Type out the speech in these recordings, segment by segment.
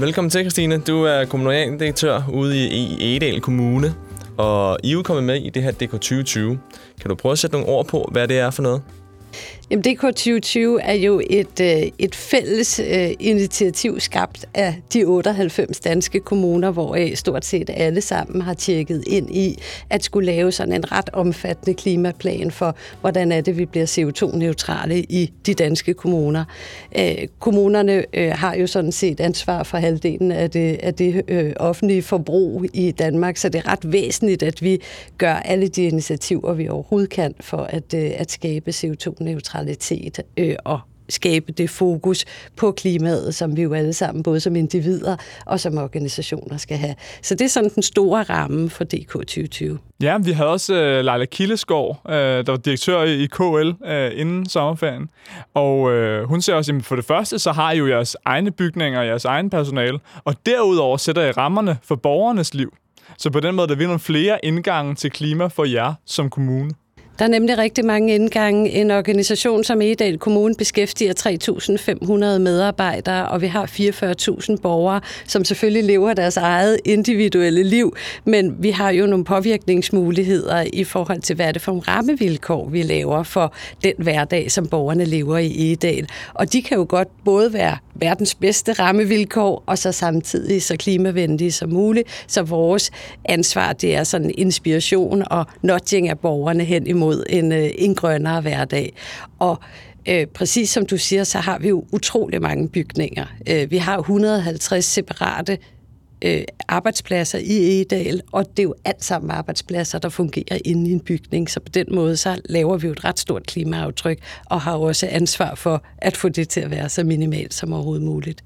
Velkommen til, Christine. Du er kommunaldirektør ude i Edal Kommune, og I er kommet med i det her DK 2020. Kan du prøve at sætte nogle ord på, hvad det er for noget? Jamen, DK 2020 er jo et, øh, et fælles øh, initiativ skabt af de 98 danske kommuner, hvor øh, stort set alle sammen har tjekket ind i at skulle lave sådan en ret omfattende klimaplan for, hvordan er det, vi bliver CO2-neutrale i de danske kommuner. Øh, kommunerne øh, har jo sådan set ansvar for halvdelen af det, af det øh, offentlige forbrug i Danmark, så det er ret væsentligt, at vi gør alle de initiativer, vi overhovedet kan for at, at skabe CO2-neutrale klimaneutralitet øh, og skabe det fokus på klimaet, som vi jo alle sammen, både som individer og som organisationer skal have. Så det er sådan den store ramme for DK 2020. Ja, vi havde også øh, Leila Kildeskov, øh, der var direktør i KL øh, inden sommerferien. Og øh, hun siger også, at for det første, så har I jo jeres egne bygninger og jeres egen personale, og derudover sætter I rammerne for borgernes liv. Så på den måde, der vil nogle flere indgange til klima for jer som kommune. Der er nemlig rigtig mange indgange. En organisation som Egedal Kommune beskæftiger 3.500 medarbejdere, og vi har 44.000 borgere, som selvfølgelig lever deres eget individuelle liv, men vi har jo nogle påvirkningsmuligheder i forhold til, hvad er det for en rammevilkår, vi laver for den hverdag, som borgerne lever i Egedal. Og de kan jo godt både være verdens bedste rammevilkår, og så samtidig så klimavenlige som muligt. Så vores ansvar, det er sådan inspiration og nudging af borgerne hen imod en, øh, en grønnere hverdag. Og Øh, præcis som du siger, så har vi jo utrolig mange bygninger. Øh, vi har 150 separate øh, arbejdspladser i Egedal, og det er jo alt sammen arbejdspladser, der fungerer inde i en bygning. Så på den måde, så laver vi jo et ret stort klimaaftryk, og har også ansvar for at få det til at være så minimalt som overhovedet muligt.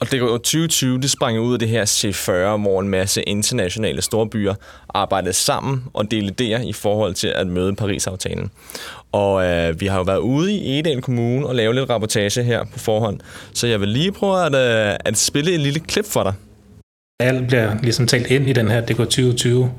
Og det går 2020, det sprang ud af det her C40, hvor en masse internationale storbyer arbejdede sammen og delte i forhold til at møde Paris-aftalen. Og øh, vi har jo været ude i Edal Kommune og lavet lidt rapportage her på forhånd, så jeg vil lige prøve at, øh, at spille et lille klip for dig. Alt bliver ligesom talt ind i den her DK 2020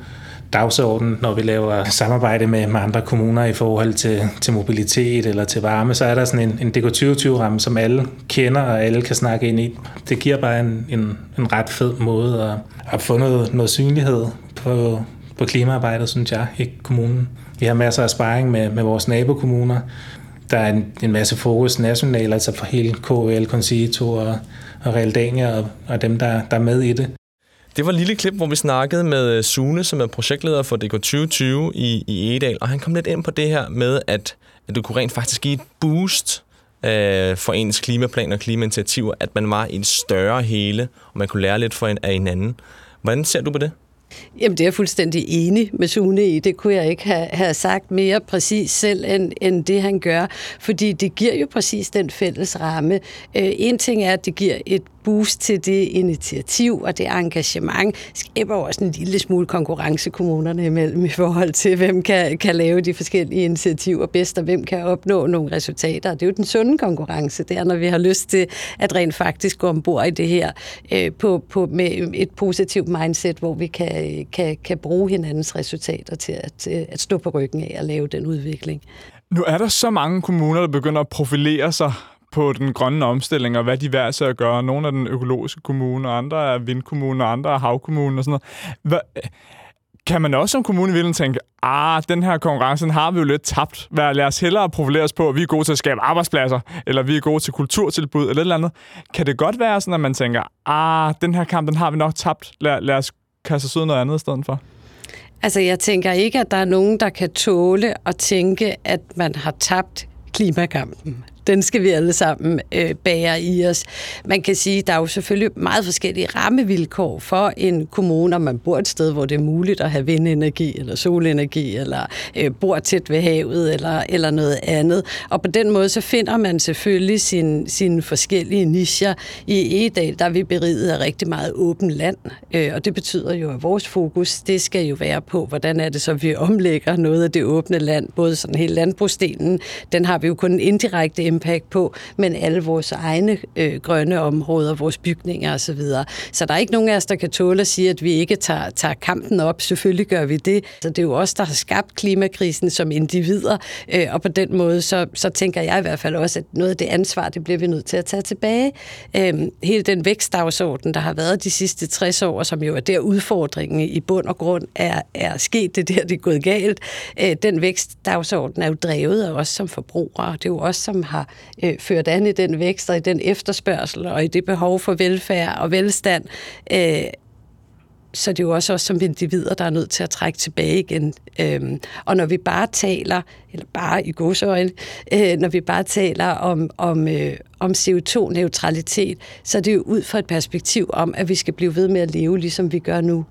dagsorden, når vi laver samarbejde med, med andre kommuner i forhold til, til mobilitet eller til varme, så er der sådan en, en DK 2020-ramme, som alle kender og alle kan snakke ind i. Det giver bare en, en, en ret fed måde at, at få noget, noget synlighed på, på klimaarbejdet, synes jeg, i kommunen. Vi har masser af sparring med, med vores nabokommuner. Der er en, en masse fokus nationalt, altså for hele KL, Concito og, og Realdania og, og dem, der, der er med i det. Det var et lille klip, hvor vi snakkede med øh, Sune, som er projektleder for DK 2020 i, i Edal, og han kom lidt ind på det her med, at, at du kunne rent faktisk give et boost øh, for ens klimaplan og klimainitiativer, at man var i et større hele, og man kunne lære lidt for en, af hinanden. Hvordan ser du på det? Jamen, det er jeg fuldstændig enig med Sune i. Det kunne jeg ikke have, have sagt mere præcis selv, end, end det han gør. Fordi det giver jo præcis den fælles ramme. Øh, en ting er, at det giver et boost til det initiativ og det engagement, skaber også en lille smule konkurrence kommunerne imellem i forhold til, hvem kan, kan lave de forskellige initiativer bedst, og hvem kan opnå nogle resultater. Det er jo den sunde konkurrence, det er, når vi har lyst til at rent faktisk gå ombord i det her øh, på, på, med et positivt mindset, hvor vi kan, Øh, kan, kan bruge hinandens resultater til at, at stå på ryggen af og lave den udvikling. Nu er der så mange kommuner, der begynder at profilere sig på den grønne omstilling, og hvad de er til at gøre. Nogle er den økologiske kommune, og andre er vindkommunen, og andre er havkommunen og sådan noget. Hva kan man også som kommune ville tænke, ah, den her konkurrence den har vi jo lidt tabt. Hvad, lad os hellere profilere os på, at vi er gode til at skabe arbejdspladser, eller vi er gode til kulturtilbud, eller et eller andet. Kan det godt være sådan, at man tænker, ah, den her kamp, den har vi nok tabt. Lad, lad os kaste os ud noget andet i stedet for? Altså, jeg tænker ikke, at der er nogen, der kan tåle at tænke, at man har tabt klimakampen den skal vi alle sammen øh, bære i os. Man kan sige, der er jo selvfølgelig meget forskellige rammevilkår for en kommune, om man bor et sted, hvor det er muligt at have vindenergi eller solenergi, eller øh, bor tæt ved havet, eller, eller noget andet. Og på den måde, så finder man selvfølgelig sin, sine forskellige nischer. I Egedal der er vi beriget af rigtig meget åben land, øh, og det betyder jo, at vores fokus, det skal jo være på, hvordan er det så, vi omlægger noget af det åbne land, både sådan hele landbrugsdelen, den har vi jo kun indirekte impact på, men alle vores egne øh, grønne områder, vores bygninger osv. Så, så der er ikke nogen af os, der kan tåle at sige, at vi ikke tager, tager kampen op. Selvfølgelig gør vi det. Så det er jo os, der har skabt klimakrisen som individer, øh, og på den måde, så, så tænker jeg i hvert fald også, at noget af det ansvar, det bliver vi nødt til at tage tilbage. Øh, hele den vækstdagsorden, der har været de sidste 60 år, som jo er der udfordringen i bund og grund er, er sket, det der, det er gået galt. Øh, den vækstdagsorden er jo drevet af os som forbrugere. Det er jo os, som har øh, ført an i den vækst og i den efterspørgsel og i det behov for velfærd og velstand, øh, så det er jo også os som individer, der er nødt til at trække tilbage igen. Øhm, og når vi bare taler, eller bare i godsøjne, øh, når vi bare taler om, om, øh, om CO2-neutralitet, så er det jo ud fra et perspektiv om, at vi skal blive ved med at leve, ligesom vi gør nu,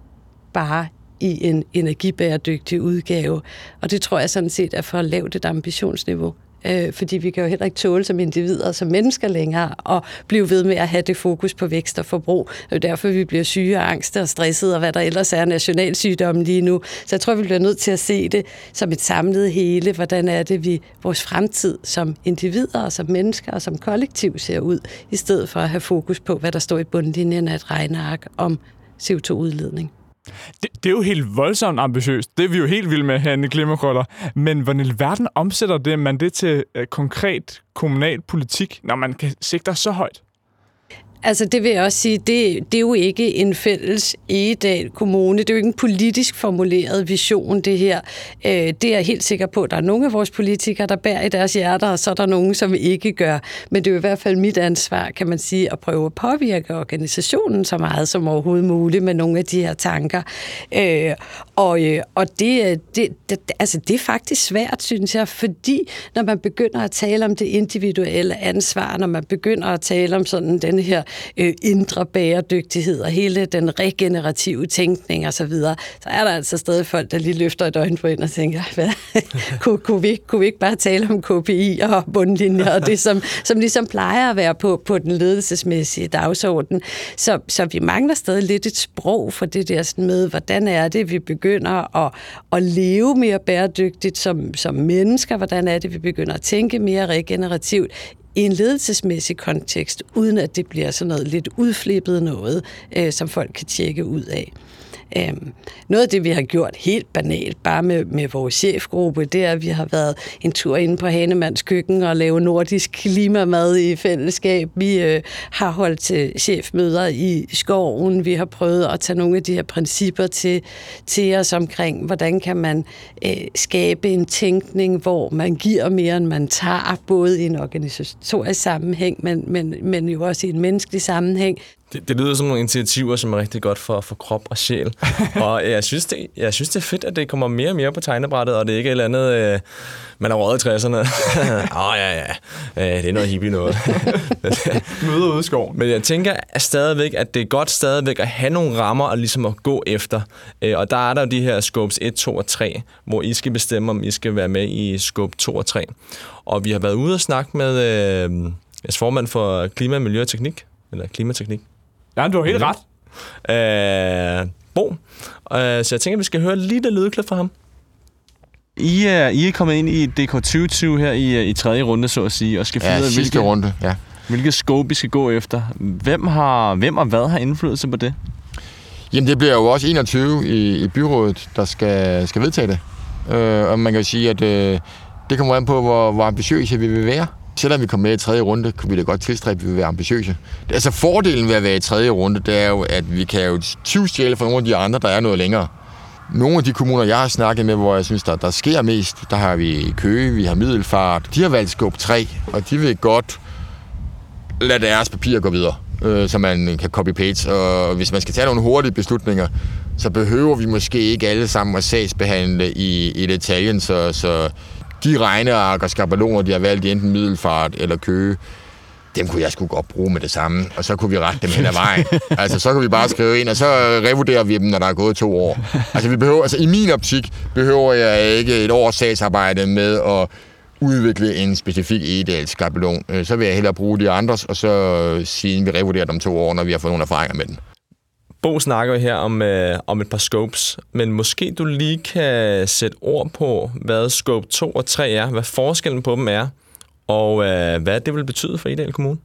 bare i en energibæredygtig udgave. Og det tror jeg sådan set er for lavt et ambitionsniveau øh, fordi vi kan jo heller ikke tåle som individer, som mennesker længere, og blive ved med at have det fokus på vækst og forbrug. Det er jo derfor, vi bliver syge og angste og stressede, og hvad der ellers er nationalsygdomme lige nu. Så jeg tror, vi bliver nødt til at se det som et samlet hele. Hvordan er det, vi vores fremtid som individer og som mennesker og som kollektiv ser ud, i stedet for at have fokus på, hvad der står i bundlinjen af et regneark om CO2-udledning. Det, det er jo helt voldsomt ambitiøst. Det er vi jo helt vilde med herinde i Klimakrøller. Men hvordan i verden omsætter det man det til øh, konkret kommunal politik, når man kan sigte så højt? Altså det vil jeg også sige, det, det er jo ikke en fælles Egedal Kommune. Det er jo ikke en politisk formuleret vision, det her. Øh, det er jeg helt sikker på. Der er nogle af vores politikere, der bærer i deres hjerter, og så er der nogen, som ikke gør. Men det er jo i hvert fald mit ansvar, kan man sige, at prøve at påvirke organisationen så meget som overhovedet muligt med nogle af de her tanker. Øh, og, øh, og det, øh, det, det, altså det er faktisk svært, synes jeg, fordi når man begynder at tale om det individuelle ansvar, når man begynder at tale om sådan den her øh, indre bæredygtighed og hele den regenerative tænkning og så videre, så er der altså stadig folk, der lige løfter et øjenbryn og tænker, hvad, kunne, kunne, vi, kunne vi ikke bare tale om KPI og bundlinjer og det, som, som ligesom plejer at være på, på den ledelsesmæssige dagsorden. Så, så vi mangler stadig lidt et sprog for det der sådan med, hvordan er det, vi begynder at, at leve mere bæredygtigt som, som mennesker, hvordan er det, vi begynder at tænke mere regenerativt? I en ledelsesmæssig kontekst, uden at det bliver sådan noget lidt udflippet noget, øh, som folk kan tjekke ud af. Øhm, noget af det, vi har gjort helt banalt, bare med, med vores chefgruppe, det er, at vi har været en tur inde på Hanemands køkken og lave nordisk klimamad i fællesskab. Vi øh, har holdt til chefmøder i skoven. Vi har prøvet at tage nogle af de her principper til, til os omkring, hvordan kan man øh, skabe en tænkning, hvor man giver mere, end man tager, både i en organisatorisk sammenhæng, men, men, men jo også i en menneskelig sammenhæng. Det, det lyder som nogle initiativer, som er rigtig godt for, for krop og sjæl. og jeg synes, det, jeg synes, det er fedt, at det kommer mere og mere på tegnebrættet, og det er ikke et eller andet, øh, man har rådet i 60'erne. Åh, oh, ja, ja, øh, det er noget hippie noget. Møde ude i skoven. Men jeg tænker stadigvæk, at det er godt stadigvæk at have nogle rammer og ligesom at gå efter. Øh, og der er der jo de her scopes 1, 2 og 3, hvor I skal bestemme, om I skal være med i scope 2 og 3. Og vi har været ude og snakke med øh, formand for klima, miljø og teknik, eller klimateknik, Ja, du har helt ret. Øh, Bo. Øh, så jeg tænker, at vi skal høre lidt af lydklip fra ham. I er, I er kommet ind i DK 2020 her i, i tredje runde, så at sige, og skal finde ja, ud af, hvilke, runde, ja. hvilke scope vi skal gå efter. Hvem, har, hvem og hvad har indflydelse på det? Jamen, det bliver jo også 21 i, i byrådet, der skal, skal vedtage det. Øh, og man kan jo sige, at øh, det kommer an på, hvor, hvor ambitiøse vi vil være selvom vi kommer med i tredje runde, kunne vi da godt tilstræbe, at vi vil være ambitiøse. Altså fordelen ved at være i tredje runde, det er jo, at vi kan jo tyvstjæle fra nogle af de andre, der er noget længere. Nogle af de kommuner, jeg har snakket med, hvor jeg synes, der, der sker mest, der har vi Køge, vi har Middelfart. De har valgt skub 3, og de vil godt lade deres papirer gå videre, øh, så man kan copy-paste. Og hvis man skal tage nogle hurtige beslutninger, så behøver vi måske ikke alle sammen at sagsbehandle i, i detaljen, så, så de regneark og skabeloner, de har valgt i enten Middelfart eller Køge, dem kunne jeg sgu godt bruge med det samme, og så kunne vi rette dem hen ad vejen. altså, så kan vi bare skrive ind, og så revurderer vi dem, når der er gået to år. Altså, vi behøver, altså i min optik behøver jeg ikke et års sagsarbejde med at udvikle en specifik egedals skabelon. Øh, så vil jeg hellere bruge de andres, og så sige, vi revurderer dem to år, når vi har fået nogle erfaringer med den. Bo snakker her om, øh, om et par scopes, men måske du lige kan sætte ord på, hvad scope 2 og 3 er, hvad forskellen på dem er, og øh, hvad det vil betyde for Idal Kommune?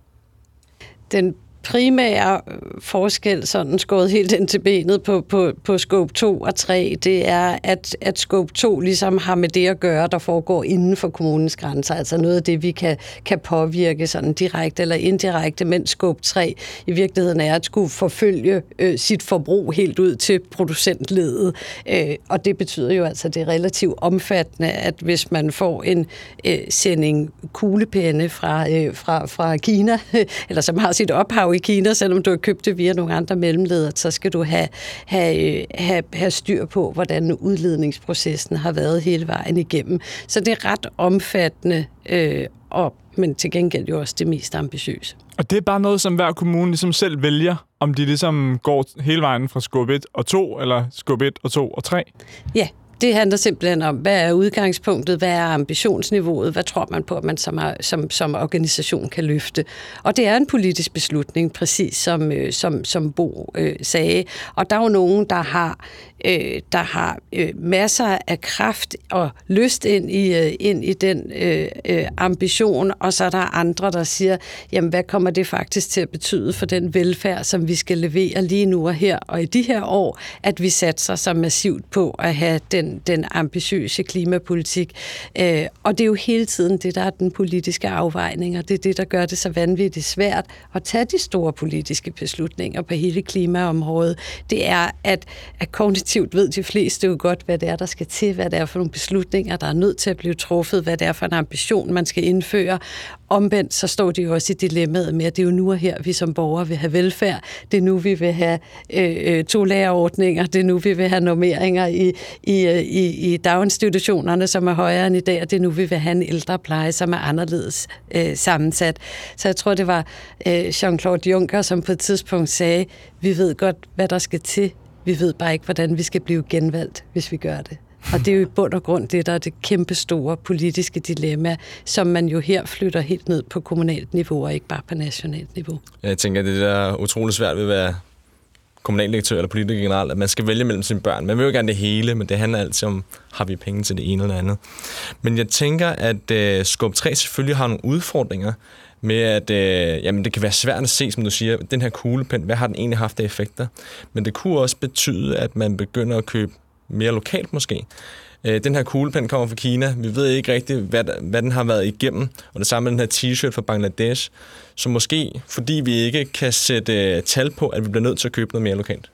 Den primære øh, forskel, sådan skåret helt ind til benet på, på, på scope 2 og 3, det er, at, at scope 2 ligesom har med det at gøre, der foregår inden for kommunens grænser. Altså noget af det, vi kan, kan påvirke sådan direkte eller indirekte, mens scope 3 i virkeligheden er at skulle forfølge øh, sit forbrug helt ud til producentledet. Øh, og det betyder jo altså, at det er relativt omfattende, at hvis man får en øh, sending kuglepenne fra, øh, fra, fra Kina, eller som har sit ophav i Kina, selvom du har købt det via nogle andre mellemledere, så skal du have, have, have, have styr på, hvordan udledningsprocessen har været hele vejen igennem. Så det er ret omfattende, øh, og, men til gengæld jo også det mest ambitiøse. Og det er bare noget, som hver kommune ligesom selv vælger, om de ligesom går hele vejen fra skub 1 og 2, eller skub 1 og 2 og 3? Ja, det handler simpelthen om, hvad er udgangspunktet, hvad er ambitionsniveauet, hvad tror man på, at man som, som, som organisation kan løfte. Og det er en politisk beslutning, præcis som, øh, som, som Bo øh, sagde. Og der er jo nogen, der har øh, der har øh, masser af kraft og lyst ind i, øh, ind i den øh, øh, ambition, og så er der andre, der siger, jamen hvad kommer det faktisk til at betyde for den velfærd, som vi skal levere lige nu og her, og i de her år, at vi satser så massivt på at have den, den ambitiøse klimapolitik. Øh, og det er jo hele tiden det, der er den politiske afvejning, og det er det, der gør det så vanvittigt svært at tage de store politiske beslutninger på hele klimaområdet. Det er, at, at intuitivt ved de fleste jo godt, hvad det er, der skal til, hvad det er for nogle beslutninger, der er nødt til at blive truffet, hvad det er for en ambition, man skal indføre. Omvendt så står de jo også i dilemmaet med, at det er jo nu og her, vi som borgere vil have velfærd. Det er nu, vi vil have øh, øh to lærerordninger. Det er nu, vi vil have normeringer i, i, øh, i, i daginstitutionerne, som er højere end i dag. Og det er nu, vi vil have en ældrepleje, som er anderledes øh, sammensat. Så jeg tror, det var øh, Jean-Claude Juncker, som på et tidspunkt sagde, vi ved godt, hvad der skal til vi ved bare ikke, hvordan vi skal blive genvalgt, hvis vi gør det. Og det er jo i bund og grund det, der er det kæmpe store politiske dilemma, som man jo her flytter helt ned på kommunalt niveau, og ikke bare på nationalt niveau. Jeg tænker, at det er utroligt svært ved at være kommunaldirektør eller politiker generelt, at man skal vælge mellem sine børn. Man vil jo gerne det hele, men det handler altid om, har vi penge til det ene eller andet. Men jeg tænker, at uh, Skub 3 selvfølgelig har nogle udfordringer, med, at øh, jamen, det kan være svært at se, som du siger, den her kuglepen, hvad har den egentlig haft af effekter? Men det kunne også betyde, at man begynder at købe mere lokalt måske. Øh, den her kuglepen kommer fra Kina. Vi ved ikke rigtigt, hvad, hvad den har været igennem. Og det samme med den her t-shirt fra Bangladesh. Så måske, fordi vi ikke kan sætte øh, tal på, at vi bliver nødt til at købe noget mere lokalt.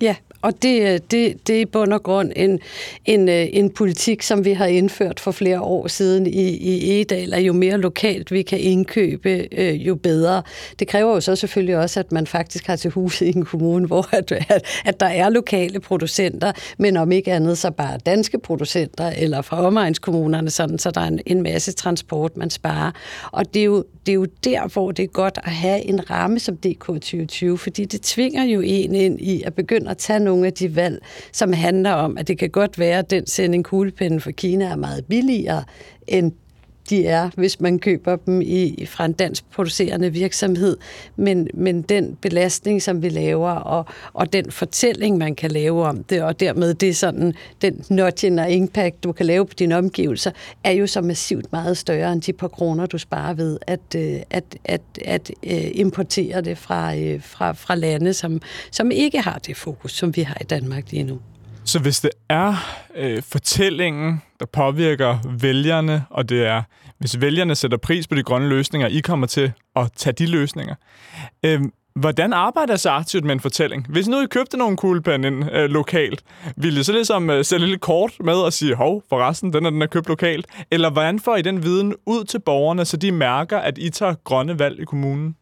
Ja, og det, øh, det, det er i bund og grund en, en, øh, en politik, som vi har indført for flere år siden i, i Edal, at jo mere lokalt vi kan indkøbe, øh, jo bedre. Det kræver jo så selvfølgelig også, at man faktisk har til hus i en kommune, hvor at, at, at der er lokale producenter, men om ikke andet så bare danske producenter eller fra omegnskommunerne, sådan, så der er en, en masse transport, man sparer. Og det er, jo, det er jo der, hvor det er godt at have en ramme som DK 2020, fordi det tvinger jo en ind i at begynde at tage nogle af de valg, som handler om, at det kan godt være, at den sending kuglepinden for Kina er meget billigere end de er, hvis man køber dem i, fra en dansk producerende virksomhed. Men, men den belastning, som vi laver, og, og den fortælling, man kan lave om det, og dermed det sådan, den nudging og impact, du kan lave på dine omgivelser, er jo så massivt meget større end de par kroner, du sparer ved at, øh, at, at, at, at importere det fra, øh, fra, fra lande, som, som ikke har det fokus, som vi har i Danmark lige nu. Så hvis det er øh, fortællingen, der påvirker vælgerne, og det er, hvis vælgerne sætter pris på de grønne løsninger, I kommer til at tage de løsninger, øh, Hvordan arbejder så aktivt med en fortælling? Hvis nu I købte nogle kuglepinde ind øh, lokalt, ville I så ligesom øh, sætte lidt kort med og sige, hov, forresten, den er den er købt lokalt? Eller hvordan får I den viden ud til borgerne, så de mærker, at I tager grønne valg i kommunen?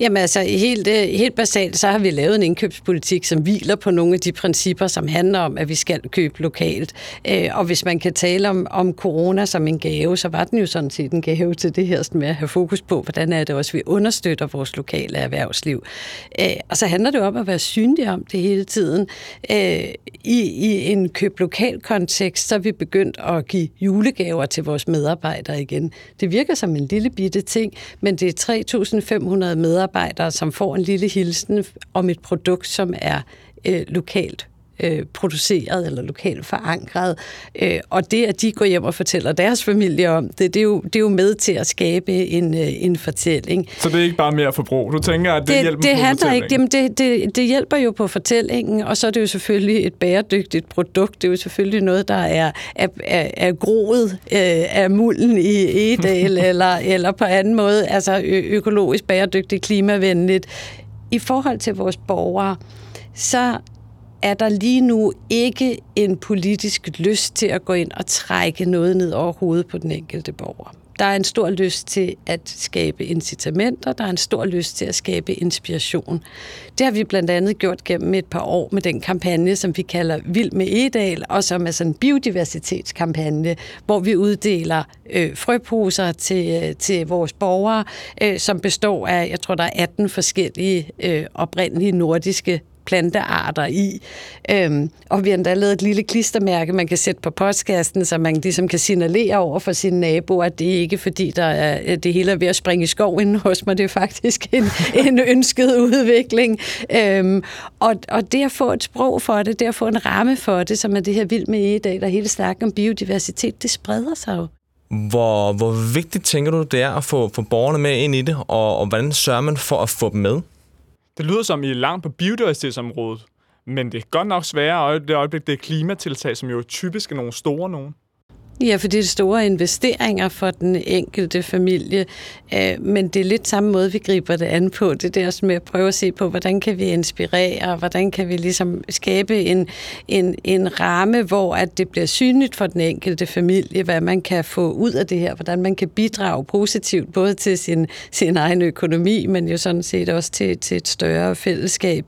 Jamen altså, helt, øh, helt basalt, så har vi lavet en indkøbspolitik, som hviler på nogle af de principper, som handler om, at vi skal købe lokalt. Øh, og hvis man kan tale om, om corona som en gave, så var den jo sådan set en gave til det her med at have fokus på, hvordan er det også, vi understøtter vores lokale erhvervsliv. Øh, og så handler det om at være synlig om det hele tiden. I, i en køb lokal kontekst, så er vi begyndt at give julegaver til vores medarbejdere igen. Det virker som en lille bitte ting, men det er 3.500 medarbejdere, som får en lille hilsen om et produkt, som er øh, lokalt øh, produceret eller lokalt forankret. Øh, og det, at de går hjem og fortæller deres familie om det, det er jo, det er jo med til at skabe en, øh, en fortælling. Så det er ikke bare mere forbrug? Du tænker, at det, det hjælper det på handler ikke, jamen det, det, det hjælper jo på fortællingen, og så er det jo selvfølgelig et bæredygtigt produkt. Det er jo selvfølgelig noget, der er, er, er, er groet øh, af mulden i Edal, eller, eller på anden måde, altså ø- økologisk bæredygtigt, klimavenligt. I forhold til vores borgere, så er der lige nu ikke en politisk lyst til at gå ind og trække noget ned over hovedet på den enkelte borger. Der er en stor lyst til at skabe incitamenter, der er en stor lyst til at skabe inspiration. Det har vi blandt andet gjort gennem et par år med den kampagne, som vi kalder Vild med Edal, og som er sådan en biodiversitetskampagne, hvor vi uddeler øh, frøposer til, øh, til vores borgere, øh, som består af, jeg tror, der er 18 forskellige øh, oprindelige nordiske plantearter i. Øhm, og vi har endda lavet et lille klistermærke, man kan sætte på postkassen, så man ligesom kan signalere over for sine naboer, at det er ikke fordi, der er, det hele er ved at springe i skoven hos mig. Det er faktisk en, en ønsket udvikling. Øhm, og, og det at få et sprog for det, det at få en ramme for det, som er det her vild med e i dag, der hele snakken om biodiversitet, det spreder sig jo. Hvor, hvor vigtigt tænker du, det er at få, få borgerne med ind i det, og, og hvordan sørger man for at få dem med? Det lyder som, I er langt på biodiversitetsområdet, men det er godt nok sværere, og det øjeblik, det er klimatiltag, som jo typisk er nogle store nogen. Ja, for det er store investeringer for den enkelte familie, øh, men det er lidt samme måde, vi griber det an på. Det er der med at prøve at se på, hvordan kan vi inspirere, hvordan kan vi ligesom skabe en, en, en ramme, hvor at det bliver synligt for den enkelte familie, hvad man kan få ud af det her, hvordan man kan bidrage positivt, både til sin, sin egen økonomi, men jo sådan set også til, til et større fællesskab.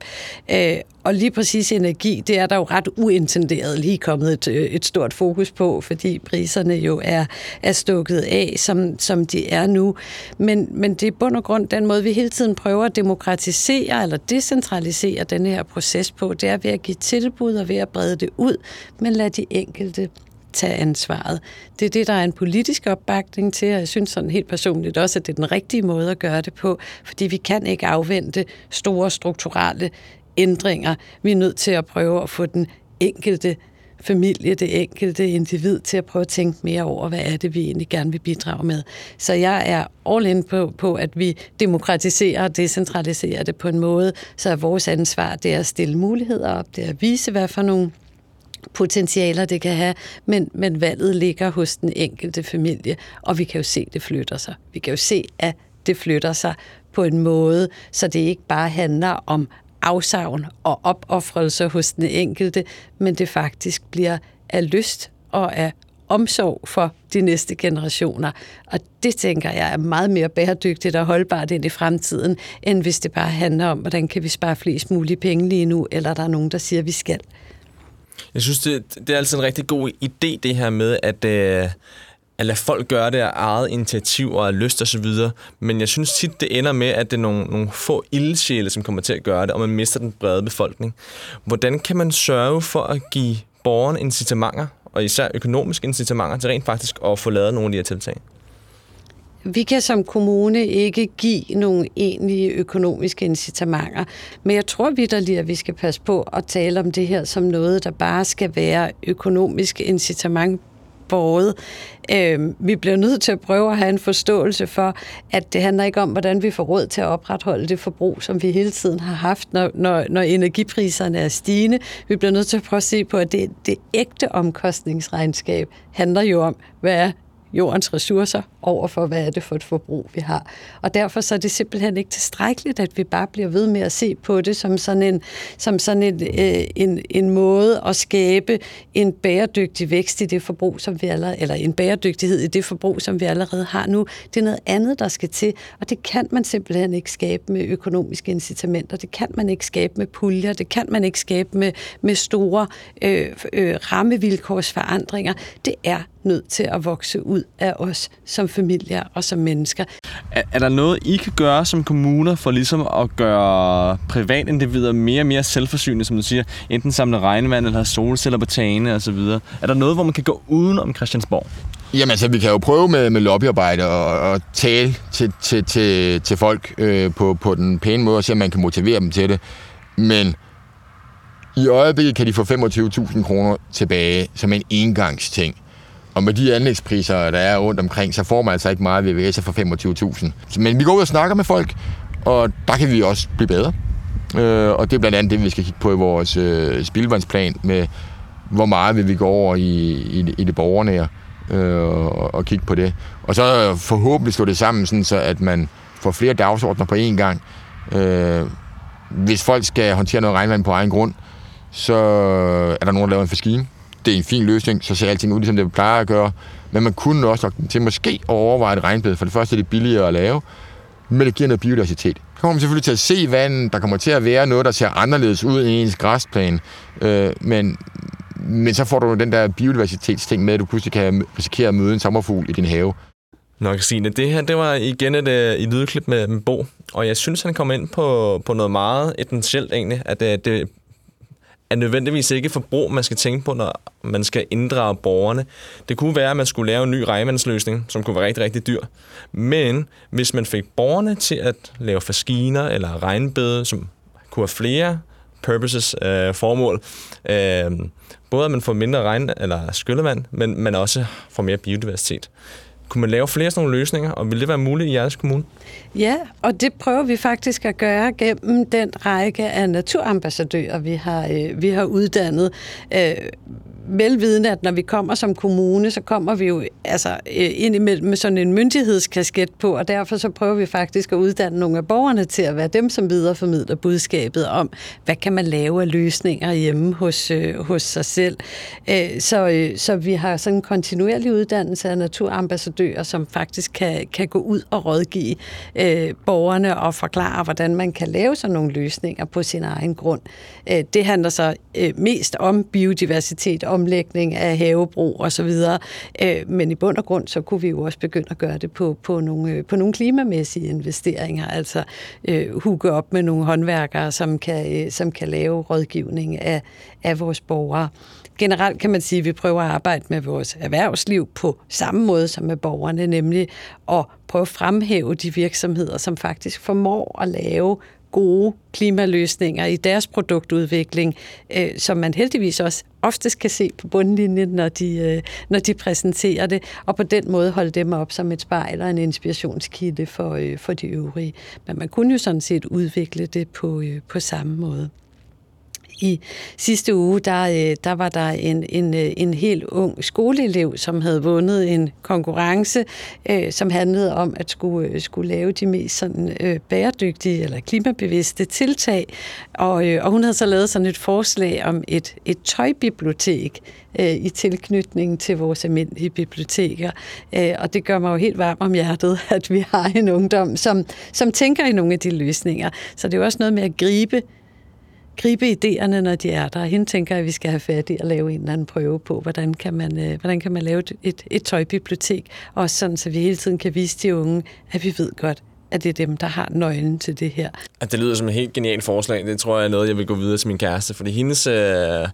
Øh, og lige præcis energi, det er der jo ret uintenderet lige kommet et, øh, et stort fokus på, fordi priserne jo er, er stukket af, som, som de er nu. Men, men det er bund og grund den måde, vi hele tiden prøver at demokratisere eller decentralisere den her proces på, det er ved at give tilbud og ved at brede det ud, men lad de enkelte tage ansvaret. Det er det, der er en politisk opbakning til, og jeg synes sådan helt personligt også, at det er den rigtige måde at gøre det på, fordi vi kan ikke afvente store strukturelle ændringer. Vi er nødt til at prøve at få den enkelte familie, det enkelte individ til at prøve at tænke mere over, hvad er det, vi egentlig gerne vil bidrage med. Så jeg er all in på, på at vi demokratiserer og decentraliserer det på en måde, så er vores ansvar det er at stille muligheder op, det er at vise, hvad for nogle potentialer det kan have, men, men valget ligger hos den enkelte familie, og vi kan jo se, at det flytter sig. Vi kan jo se, at det flytter sig på en måde, så det ikke bare handler om afsavn og opoffrelse hos den enkelte, men det faktisk bliver af lyst og af omsorg for de næste generationer. Og det tænker jeg er meget mere bæredygtigt og holdbart ind i fremtiden, end hvis det bare handler om, hvordan kan vi spare flest mulige penge lige nu, eller der er nogen, der siger, at vi skal. Jeg synes, det, det er altid en rigtig god idé, det her med, at, øh, at lade folk gøre det af eget initiativ og af lyst og så videre. Men jeg synes tit, det ender med, at det er nogle, nogle få ildsjæle, som kommer til at gøre det, og man mister den brede befolkning. Hvordan kan man sørge for at give borgerne incitamenter, og især økonomiske incitamenter, til rent faktisk at få lavet nogle af de her tiltag? Vi kan som kommune ikke give nogle egentlige økonomiske incitamenter, men jeg tror vidderligt, at vi skal passe på at tale om det her som noget, der bare skal være økonomisk incitament båret. Øh, vi bliver nødt til at prøve at have en forståelse for, at det handler ikke om, hvordan vi får råd til at opretholde det forbrug, som vi hele tiden har haft, når, når, når energipriserne er stigende. Vi bliver nødt til at prøve at se på, at det, det ægte omkostningsregnskab handler jo om, hvad er jordens ressourcer over for, hvad er det for et forbrug, vi har. Og derfor så er det simpelthen ikke tilstrækkeligt, at vi bare bliver ved med at se på det som sådan en, som sådan en, øh, en, en måde at skabe en bæredygtig vækst i det forbrug, som vi allerede, eller en bæredygtighed i det forbrug, som vi allerede har nu. Det er noget andet, der skal til, og det kan man simpelthen ikke skabe med økonomiske incitamenter. Det kan man ikke skabe med puljer. Det kan man ikke skabe med, med store øh, øh, rammevilkårsforandringer. Det er nødt til at vokse ud af os som familier og som mennesker. Er, er der noget, I kan gøre som kommuner for ligesom at gøre privatindivider mere og mere selvforsynende, som du siger, enten samle regnvand eller have solceller på tagene osv.? Er der noget, hvor man kan gå uden om Christiansborg? Jamen altså, vi kan jo prøve med, med lobbyarbejde og, og tale til, til, til, til folk øh, på, på den pæne måde og se, om man kan motivere dem til det. Men I øjeblikket kan de få 25.000 kroner tilbage som en engangsting. Og med de anlægspriser, der er rundt omkring, så får man altså ikke meget VVS'er for 25.000. Men vi går ud og snakker med folk, og der kan vi også blive bedre. Øh, og det er blandt andet det, vi skal kigge på i vores øh, spildvandsplan med, hvor meget vil vi gå over i, i, i det borgernære øh, og, og kigge på det. Og så forhåbentlig slå det sammen, sådan så at man får flere dagsordner på én gang. Øh, hvis folk skal håndtere noget regnvand på egen grund, så er der nogen, der laver en faskine. Det er en fin løsning, så ser alting ud, ligesom det plejer at gøre. Men man kunne også nok til måske at overveje et regnbed. For det første er det billigere at lave, men det giver noget biodiversitet. Så kommer man selvfølgelig til at se vandet. Der kommer til at være noget, der ser anderledes ud end ens græsplan. Øh, men, men så får du den der biodiversitetsting med, at du pludselig kan risikere at møde en sommerfugl i din have. Nok Signe, det her det var igen et, øh, et lydklip med, med Bo, og jeg synes, han kom ind på, på noget meget essentielt egentlig, at øh, det er nødvendigvis ikke forbrug, man skal tænke på, når man skal inddrage borgerne. Det kunne være, at man skulle lave en ny regnvandsløsning, som kunne være rigtig, rigtig dyr. Men hvis man fik borgerne til at lave faskiner eller regnbede, som kunne have flere purposes, øh, formål, øh, både at man får mindre regn eller skyllevand, men man også får mere biodiversitet. Kunne man lave flere sådan nogle løsninger, og vil det være muligt i jeres kommune? Ja, og det prøver vi faktisk at gøre gennem den række af naturambassadører, vi har, øh, vi har uddannet. Øh, velvidende, at når vi kommer som kommune, så kommer vi jo altså, øh, ind imellem med sådan en myndighedskasket på, og derfor så prøver vi faktisk at uddanne nogle af borgerne til at være dem, som videreformidler budskabet om, hvad kan man lave af løsninger hjemme hos, øh, hos sig selv. Øh, så, øh, så vi har sådan en kontinuerlig uddannelse af naturambassadører, som faktisk kan, kan gå ud og rådgive øh, borgerne og forklare, hvordan man kan lave sådan nogle løsninger på sin egen grund. Øh, det handler så øh, mest om biodiversitet omlægning af havebrug videre. Øh, men i bund og grund, så kunne vi jo også begynde at gøre det på, på, nogle, øh, på nogle klimamæssige investeringer, altså øh, hugge op med nogle håndværkere, som kan, øh, som kan lave rådgivning af, af vores borgere generelt kan man sige, at vi prøver at arbejde med vores erhvervsliv på samme måde som med borgerne, nemlig at prøve at fremhæve de virksomheder, som faktisk formår at lave gode klimaløsninger i deres produktudvikling, øh, som man heldigvis også oftest kan se på bundlinjen, når de, øh, når de præsenterer det, og på den måde holde dem op som et spejl og en inspirationskilde for, øh, for de øvrige. Men man kunne jo sådan set udvikle det på, øh, på samme måde i sidste uge, der, øh, der var der en, en, øh, en helt ung skoleelev, som havde vundet en konkurrence, øh, som handlede om at skulle, øh, skulle lave de mest sådan, øh, bæredygtige eller klimabevidste tiltag. Og, øh, og hun havde så lavet sådan et forslag om et, et tøjbibliotek øh, i tilknytning til vores almindelige biblioteker. Øh, og det gør mig jo helt varm om hjertet, at vi har en ungdom, som, som tænker i nogle af de løsninger. Så det er jo også noget med at gribe gribe idéerne, når de er der. Hende tænker, at vi skal have fat i at lave en eller anden prøve på, hvordan kan man, øh, hvordan kan man lave et, et, tøjbibliotek, også sådan, så vi hele tiden kan vise de unge, at vi ved godt, at det er dem, der har nøglen til det her. At det lyder som et helt genialt forslag. Det tror jeg er noget, jeg vil gå videre til min kæreste, fordi hendes, øh,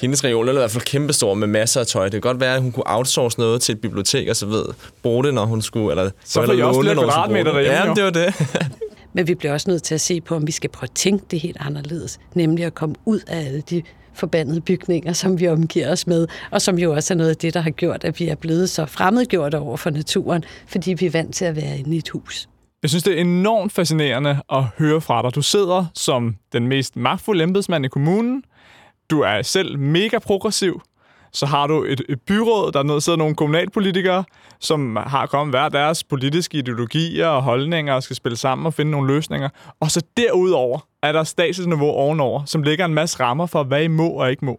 hendes region er i hvert fald kæmpestor med masser af tøj. Det kan godt være, at hun kunne outsource noget til et bibliotek, og så ved, bruge det, når hun skulle... Eller, så får I også flere kvadratmeter derhjemme, Ja, det var det. Men vi bliver også nødt til at se på, om vi skal prøve at tænke det helt anderledes. Nemlig at komme ud af alle de forbandede bygninger, som vi omgiver os med, og som jo også er noget af det, der har gjort, at vi er blevet så fremmedgjort over for naturen, fordi vi er vant til at være inde i et hus. Jeg synes, det er enormt fascinerende at høre fra dig. Du sidder som den mest magtfulde embedsmand i kommunen. Du er selv mega progressiv så har du et, et byråd, der sidder nogle kommunalpolitikere, som har kommet hver deres politiske ideologier og holdninger og skal spille sammen og finde nogle løsninger. Og så derudover er der statsniveau ovenover, som lægger en masse rammer for, hvad I må og ikke må.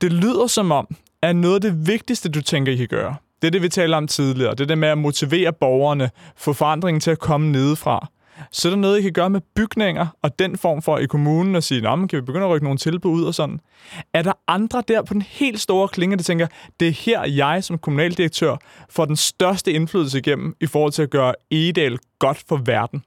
Det lyder som om, at noget af det vigtigste, du tænker, I kan gøre, det er det, vi talte om tidligere. Det er det med at motivere borgerne, få forandringen til at komme nedefra så er der noget, I kan gøre med bygninger og den form for i kommunen og sige, Nå, kan vi begynde at rykke nogle tilbud ud og sådan. Er der andre der på den helt store klinge, der tænker, det er her jeg som kommunaldirektør får den største indflydelse igennem i forhold til at gøre Egedal godt for verden?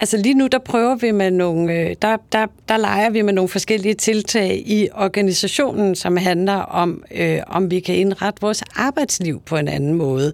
Altså lige nu, der prøver vi med nogle, øh, der, der, der leger vi med nogle forskellige tiltag i organisationen, som handler om, øh, om vi kan indrette vores arbejdsliv på en anden måde.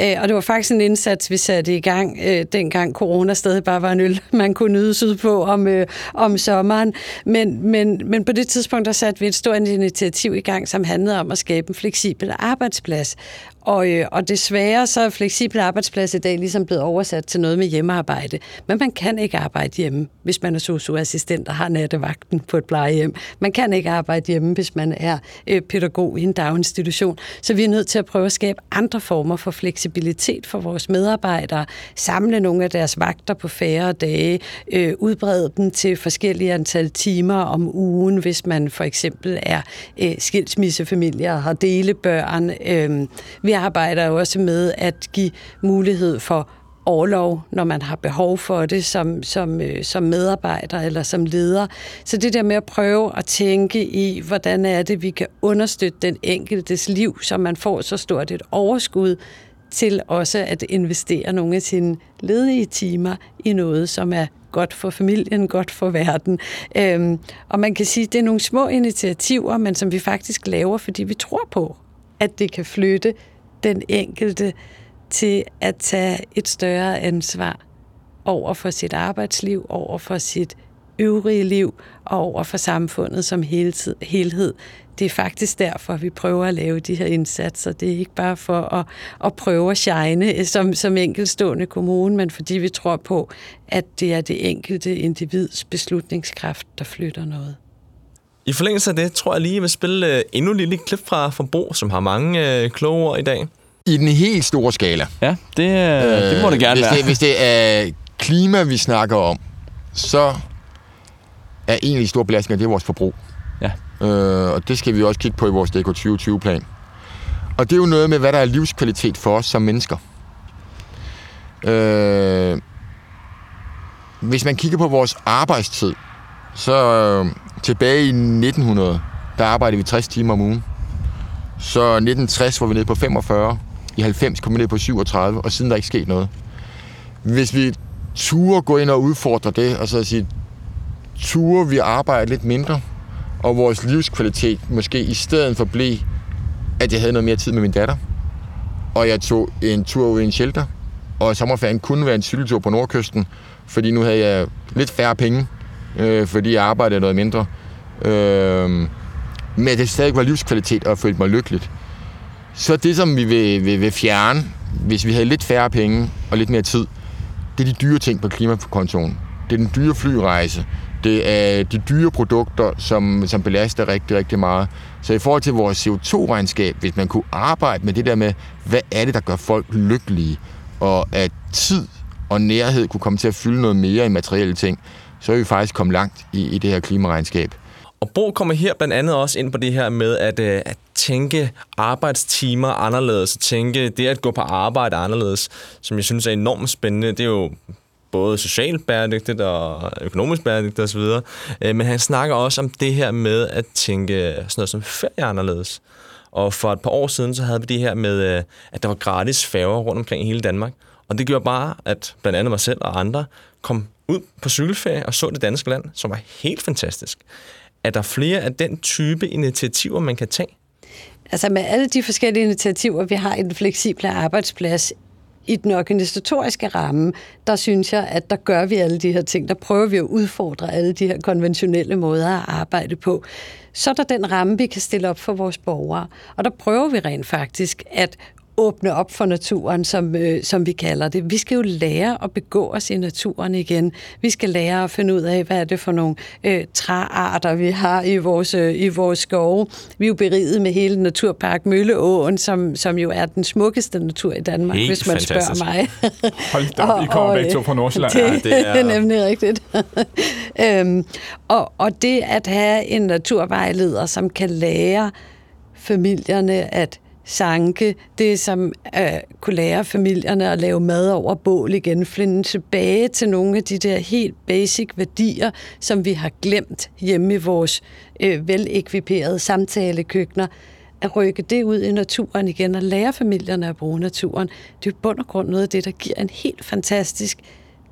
Øh, og det var faktisk en indsats, vi satte i gang, øh, dengang corona stadig bare var en øl, man kunne nyde ud på om, øh, om sommeren. Men, men, men på det tidspunkt, der satte vi et stort initiativ i gang, som handlede om at skabe en fleksibel arbejdsplads. Og, øh, og desværre så er fleksibel arbejdsplads i dag ligesom blevet oversat til noget med hjemmearbejde. Men man kan ikke arbejde hjemme, hvis man er socioassistent og har nattevagten på et plejehjem. Man kan ikke arbejde hjemme, hvis man er øh, pædagog i en daginstitution. Så vi er nødt til at prøve at skabe andre former for fleksibilitet for vores medarbejdere. Samle nogle af deres vagter på færre dage. Øh, udbrede dem til forskellige antal timer om ugen, hvis man for eksempel er øh, skilsmissefamilie og har delebørn. Øh, vi arbejder jo også med at give mulighed for overlov, når man har behov for det som, som, øh, som medarbejder eller som leder. Så det der med at prøve at tænke i, hvordan er det, vi kan understøtte den enkeltes liv, så man får så stort et overskud til også at investere nogle af sine ledige timer i noget, som er godt for familien, godt for verden. Øhm, og man kan sige, at det er nogle små initiativer, men som vi faktisk laver, fordi vi tror på, at det kan flytte den enkelte til at tage et større ansvar over for sit arbejdsliv, over for sit øvrige liv og over for samfundet som helhed. Det er faktisk derfor, vi prøver at lave de her indsatser. Det er ikke bare for at, at prøve at shine som, som enkeltstående kommune, men fordi vi tror på, at det er det enkelte individs beslutningskraft, der flytter noget. I forlængelse af det, tror jeg lige, jeg vil spille øh, endnu et lille klip fra Forbrug, som har mange øh, kloge ord i dag. I den helt store skala. Ja, det, øh, det må det gerne hvis være. Det, hvis det er klima, vi snakker om, så er en af de store belastninger, det er vores forbrug. Ja. Øh, og det skal vi også kigge på i vores DK 2020-plan. Og det er jo noget med, hvad der er livskvalitet for os som mennesker. Øh, hvis man kigger på vores arbejdstid, så øh, tilbage i 1900, der arbejdede vi 60 timer om ugen. Så 1960 var vi nede på 45. I 90 kom vi ned på 37, og siden der ikke sket noget. Hvis vi turer gå ind og udfordre det, og så sige, turer vi arbejde lidt mindre, og vores livskvalitet måske i stedet for blev, at jeg havde noget mere tid med min datter, og jeg tog en tur ud i en shelter, og sommerferien kunne være en cykeltur på Nordkysten, fordi nu havde jeg lidt færre penge, øh, fordi jeg arbejdede noget mindre. Øh, men det stadig var livskvalitet og følte mig lykkeligt. Så det, som vi vil, vil, vil fjerne, hvis vi havde lidt færre penge og lidt mere tid, det er de dyre ting på klimakontoen. Det er den dyre flyrejse. Det er de dyre produkter, som, som belaster rigtig, rigtig meget. Så i forhold til vores CO2-regnskab, hvis man kunne arbejde med det der med, hvad er det, der gør folk lykkelige, og at tid og nærhed kunne komme til at fylde noget mere i materielle ting, så er vi faktisk kommet langt i, i det her klimaregnskab. Og Bo kommer her blandt andet også ind på det her med at, øh, at tænke arbejdstimer anderledes, tænke det at gå på arbejde anderledes, som jeg synes er enormt spændende. Det er jo både socialt bæredygtigt og økonomisk bæredygtigt osv. Øh, men han snakker også om det her med at tænke sådan noget som ferie anderledes. Og for et par år siden, så havde vi det her med, øh, at der var gratis færger rundt omkring i hele Danmark. Og det gjorde bare, at blandt andet mig selv og andre kom ud på cykelferie og så det danske land, som var helt fantastisk. Er der flere af den type initiativer, man kan tage? Altså med alle de forskellige initiativer, vi har i den fleksible arbejdsplads, i den organisatoriske ramme, der synes jeg, at der gør vi alle de her ting. Der prøver vi at udfordre alle de her konventionelle måder at arbejde på. Så er der den ramme, vi kan stille op for vores borgere. Og der prøver vi rent faktisk at åbne op for naturen, som, øh, som vi kalder det. Vi skal jo lære at begå os i naturen igen. Vi skal lære at finde ud af, hvad er det for nogle øh, træarter, vi har i vores, øh, i vores skove. Vi er jo beriget med hele Naturpark Mølleåen, som, som jo er den smukkeste natur i Danmark, Helt hvis man fantastisk. spørger mig. Hold da op, I kommer begge to fra Nordsjælland. Det, Ja, det er- er nemlig rigtigt. øhm, og, og det at have en naturvejleder, som kan lære familierne at sanke, det som øh, kunne lære familierne at lave mad over bål igen, finde tilbage til nogle af de der helt basic værdier, som vi har glemt hjemme i vores øh, velekviperede samtalekøkkener, at rykke det ud i naturen igen og lære familierne at bruge naturen, det er jo bund og grund noget af det, der giver en helt fantastisk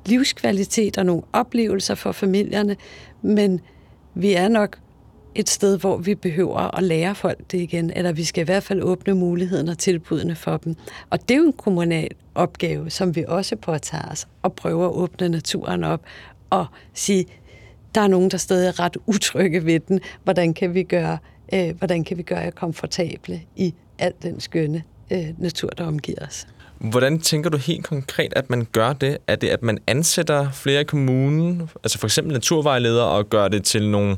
livskvalitet og nogle oplevelser for familierne, men vi er nok et sted, hvor vi behøver at lære folk det igen, eller vi skal i hvert fald åbne muligheden og tilbudene for dem. Og det er jo en kommunal opgave, som vi også påtager os, og prøver at åbne naturen op og sige, der er nogen, der stadig er ret utrygge ved den. Hvordan kan vi gøre, øh, hvordan kan vi gøre jer komfortable i al den skønne øh, natur, der omgiver os? Hvordan tænker du helt konkret, at man gør det? Er det, at man ansætter flere i kommunen, altså for eksempel naturvejledere, og gør det til nogle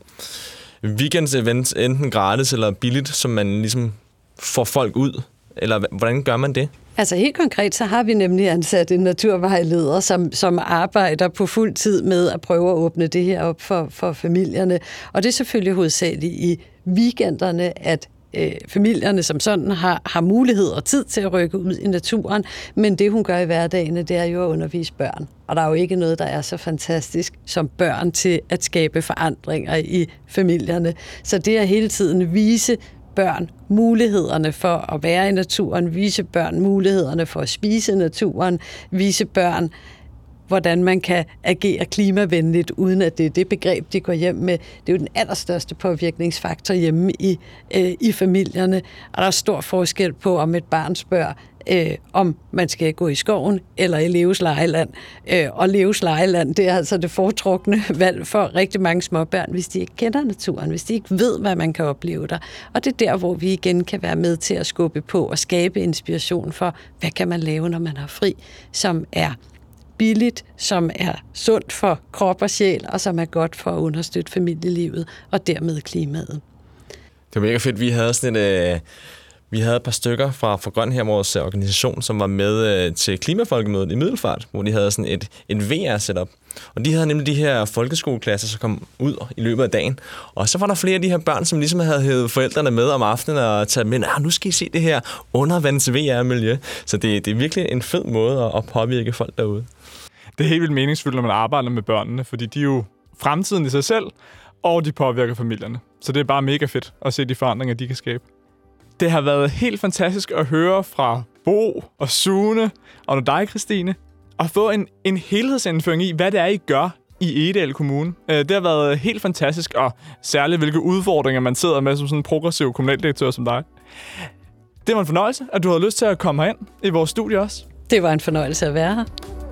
weekends-events, enten gratis eller billigt, som man ligesom får folk ud? Eller hvordan gør man det? Altså helt konkret, så har vi nemlig ansat en naturvejleder, som, som arbejder på fuld tid med at prøve at åbne det her op for, for familierne. Og det er selvfølgelig hovedsageligt i weekenderne, at øh, familierne som sådan har, har mulighed og tid til at rykke ud i naturen, men det hun gør i hverdagen, det er jo at undervise børn. Og der er jo ikke noget, der er så fantastisk som børn til at skabe forandringer i familierne. Så det er hele tiden vise børn mulighederne for at være i naturen, vise børn mulighederne for at spise naturen, vise børn, hvordan man kan agere klimavenligt, uden at det er det begreb, de går hjem med. Det er jo den allerstørste påvirkningsfaktor hjemme i, øh, i familierne, og der er stor forskel på, om et barn spørger, øh, om man skal gå i skoven eller i Leves lejeland. Øh, og Leves lejeland, det er altså det foretrukne valg for rigtig mange småbørn, hvis de ikke kender naturen, hvis de ikke ved, hvad man kan opleve der. Og det er der, hvor vi igen kan være med til at skubbe på og skabe inspiration for, hvad kan man lave, når man har fri, som er billigt, som er sundt for krop og sjæl, og som er godt for at understøtte familielivet og dermed klimaet. Det var mega fedt. Vi havde sådan et, øh, vi havde et par stykker fra, fra Grøn her, vores øh, organisation, som var med øh, til Klimafolkemødet i Middelfart, hvor de havde sådan et, et VR-setup. Og de havde nemlig de her folkeskoleklasser, som kom ud i løbet af dagen. Og så var der flere af de her børn, som ligesom havde hævet forældrene med om aftenen og taget med, ah, nu skal I se det her undervands VR-miljø. Så det, det er virkelig en fed måde at påvirke folk derude. Det er helt vildt meningsfuldt, når man arbejder med børnene, fordi de er jo fremtiden i sig selv, og de påvirker familierne. Så det er bare mega fedt at se de forandringer, de kan skabe. Det har været helt fantastisk at høre fra Bo og Sune og dig, Christine, og få en, en helhedsindføring i, hvad det er, I gør i Edal Kommune. Øh, det har været helt fantastisk, og særligt hvilke udfordringer man sidder med som sådan en progressiv kommunaldirektør som dig. Det var en fornøjelse, at du havde lyst til at komme herind i vores studie også. Det var en fornøjelse at være her.